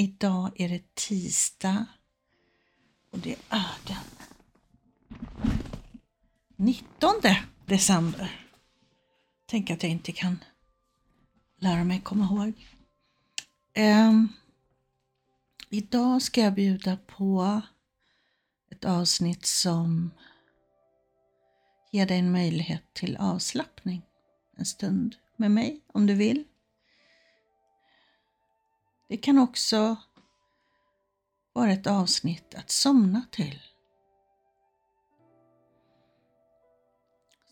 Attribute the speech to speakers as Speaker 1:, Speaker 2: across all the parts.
Speaker 1: Idag är det tisdag och det är den 19 december. Tänk att jag inte kan lära mig komma ihåg. Um, idag ska jag bjuda på ett avsnitt som ger dig en möjlighet till avslappning en stund med mig om du vill. Det kan också vara ett avsnitt att somna till.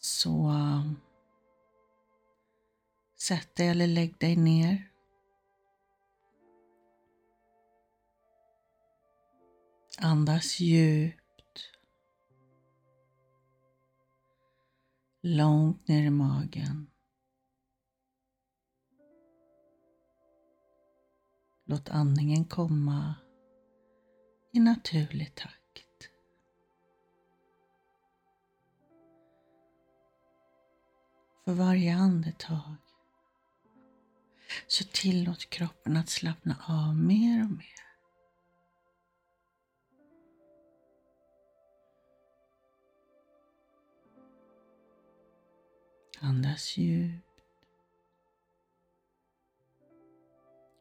Speaker 1: Så um, sätt dig eller lägg dig ner. Andas djupt. Långt ner i magen. Låt andningen komma i naturlig takt. För varje andetag så tillåt kroppen att slappna av mer och mer. Andas djupt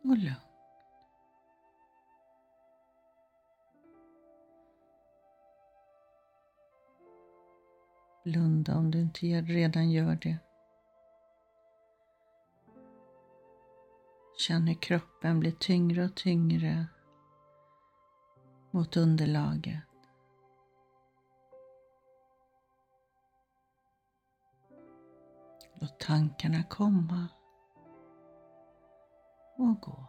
Speaker 1: och lugnt. Blunda om du inte redan gör det. Känn hur kroppen blir tyngre och tyngre mot underlaget. Låt tankarna komma och gå.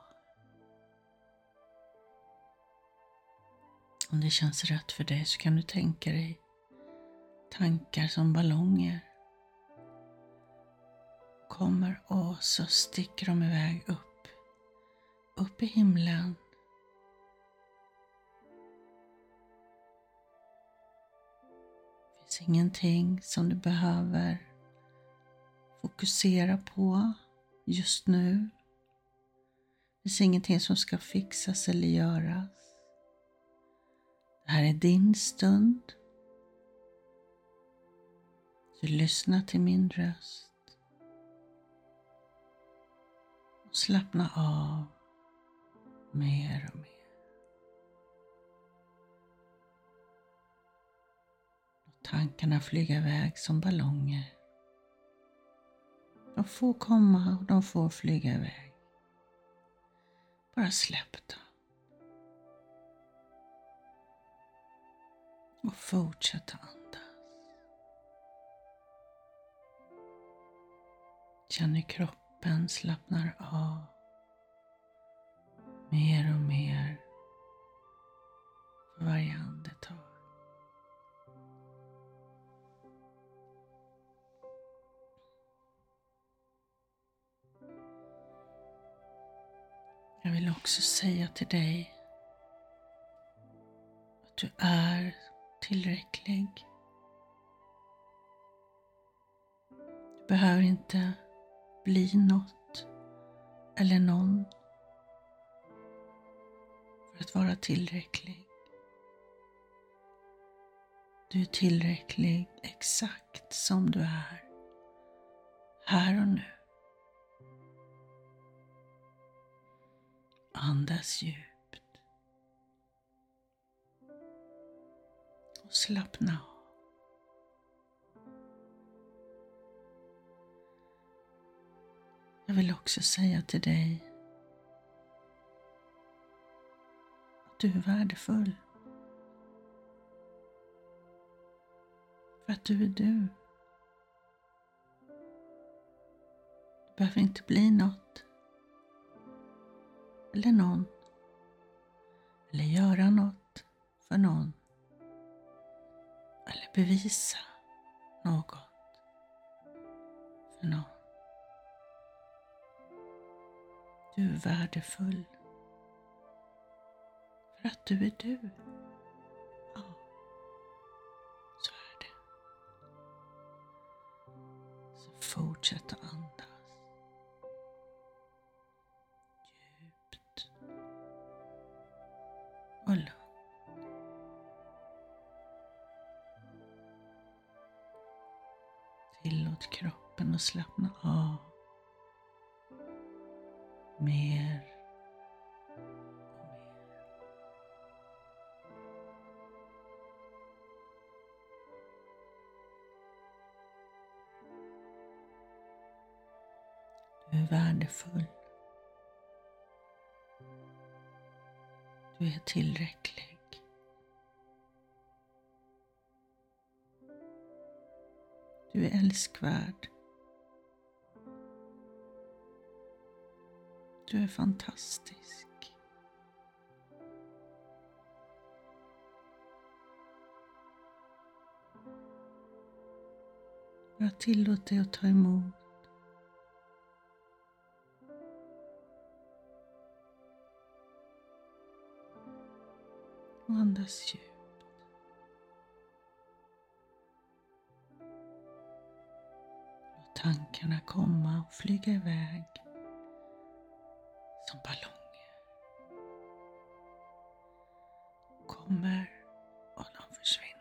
Speaker 1: Om det känns rätt för dig så kan du tänka dig tankar som ballonger. Kommer och så sticker de iväg upp, upp i himlen. Det finns ingenting som du behöver fokusera på just nu. Det finns ingenting som ska fixas eller göras. Det här är din stund. Så lyssna till min röst. Och slappna av mer och mer. Låt tankarna flyga iväg som ballonger. De får komma och de får flyga iväg. Bara släpp dem. Och fortsätt andas. Känn hur kroppen slappnar av mer och mer för varje andetag. Jag vill också säga till dig att du är tillräcklig. Du behöver inte bli något eller någon för att vara tillräcklig. Du är tillräcklig exakt som du är, här och nu. Andas djupt. Och slappna av. Jag vill också säga till dig att du är värdefull. För att du är du. Du behöver inte bli något eller någon eller göra något för någon eller bevisa något för någon. Du är värdefull. För att du är du. Ja, så är det. Så fortsätt att andas. Djupt och lugnt. Tillåt kroppen att slappna Mer och mer. Du är värdefull. Du är tillräcklig. Du är älskvärd. Du är fantastisk. Jag tillåter dig att ta emot. Och andas djupt. Låt tankarna komma och flyga iväg som ballonger. Kommer och de försvinner.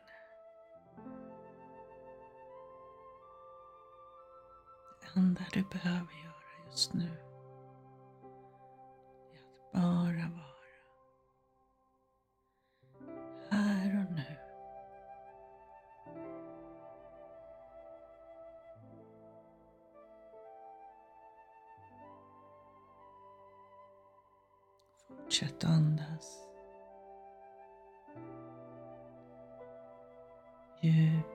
Speaker 1: Det enda du behöver göra just nu är att bara vara Fortsätt andas. Djupt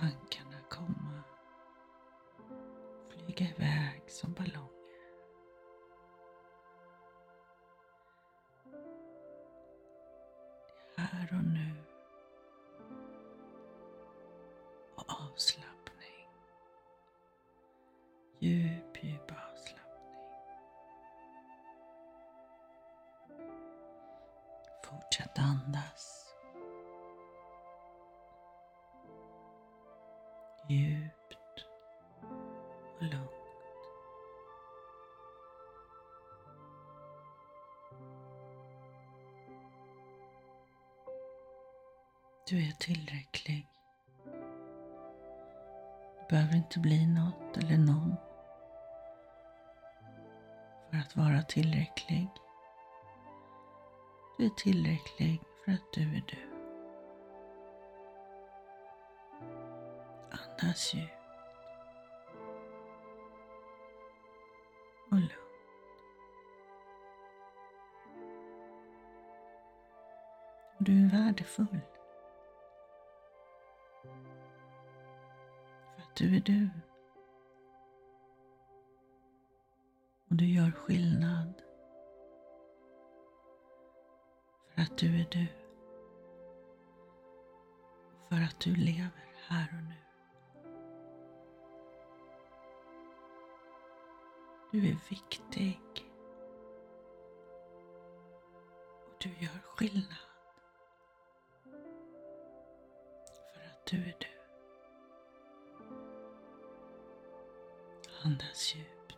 Speaker 1: tankarna komma. Flyga iväg som ballonger. Det är här och nu. Du är tillräcklig. Du behöver inte bli något eller någon för att vara tillräcklig. Du är tillräcklig för att du är du. Andas djupt och lugnt. Du är värdefull. Du är du. Och du gör skillnad. För att du är du. För att du lever här och nu. Du är viktig. Och du gör skillnad. För att du är du. Andas djupt.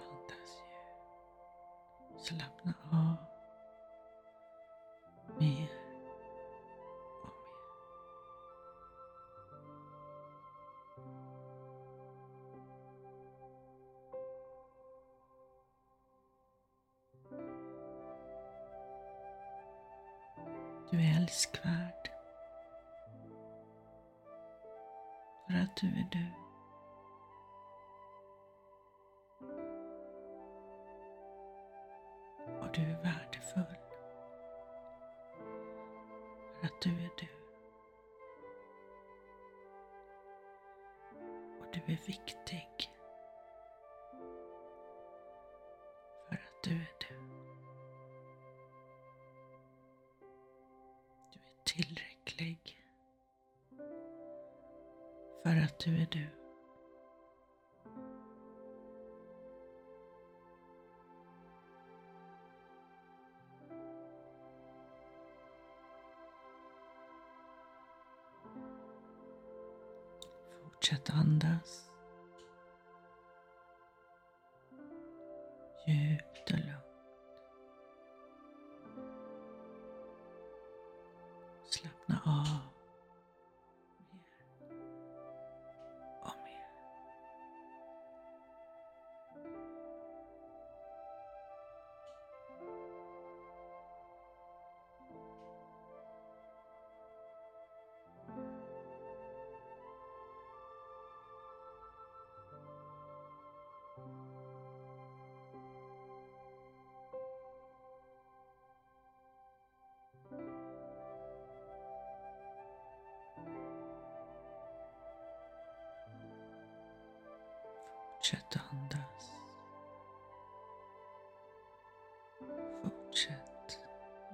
Speaker 1: Andas djupt. Slappna av. älskvärd. För att du är du. Och du är värdefull. För att du är du. Och du är viktig. För att du är du. tillräcklig för att du är du.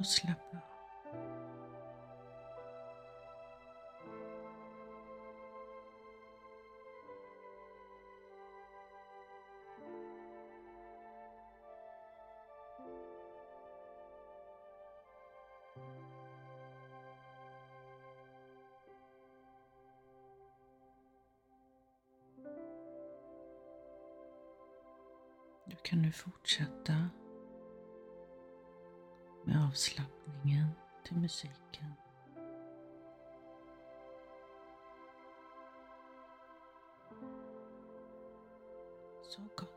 Speaker 1: Och slappna av. Du kan nu fortsätta med avslappningen till musiken. Så gott.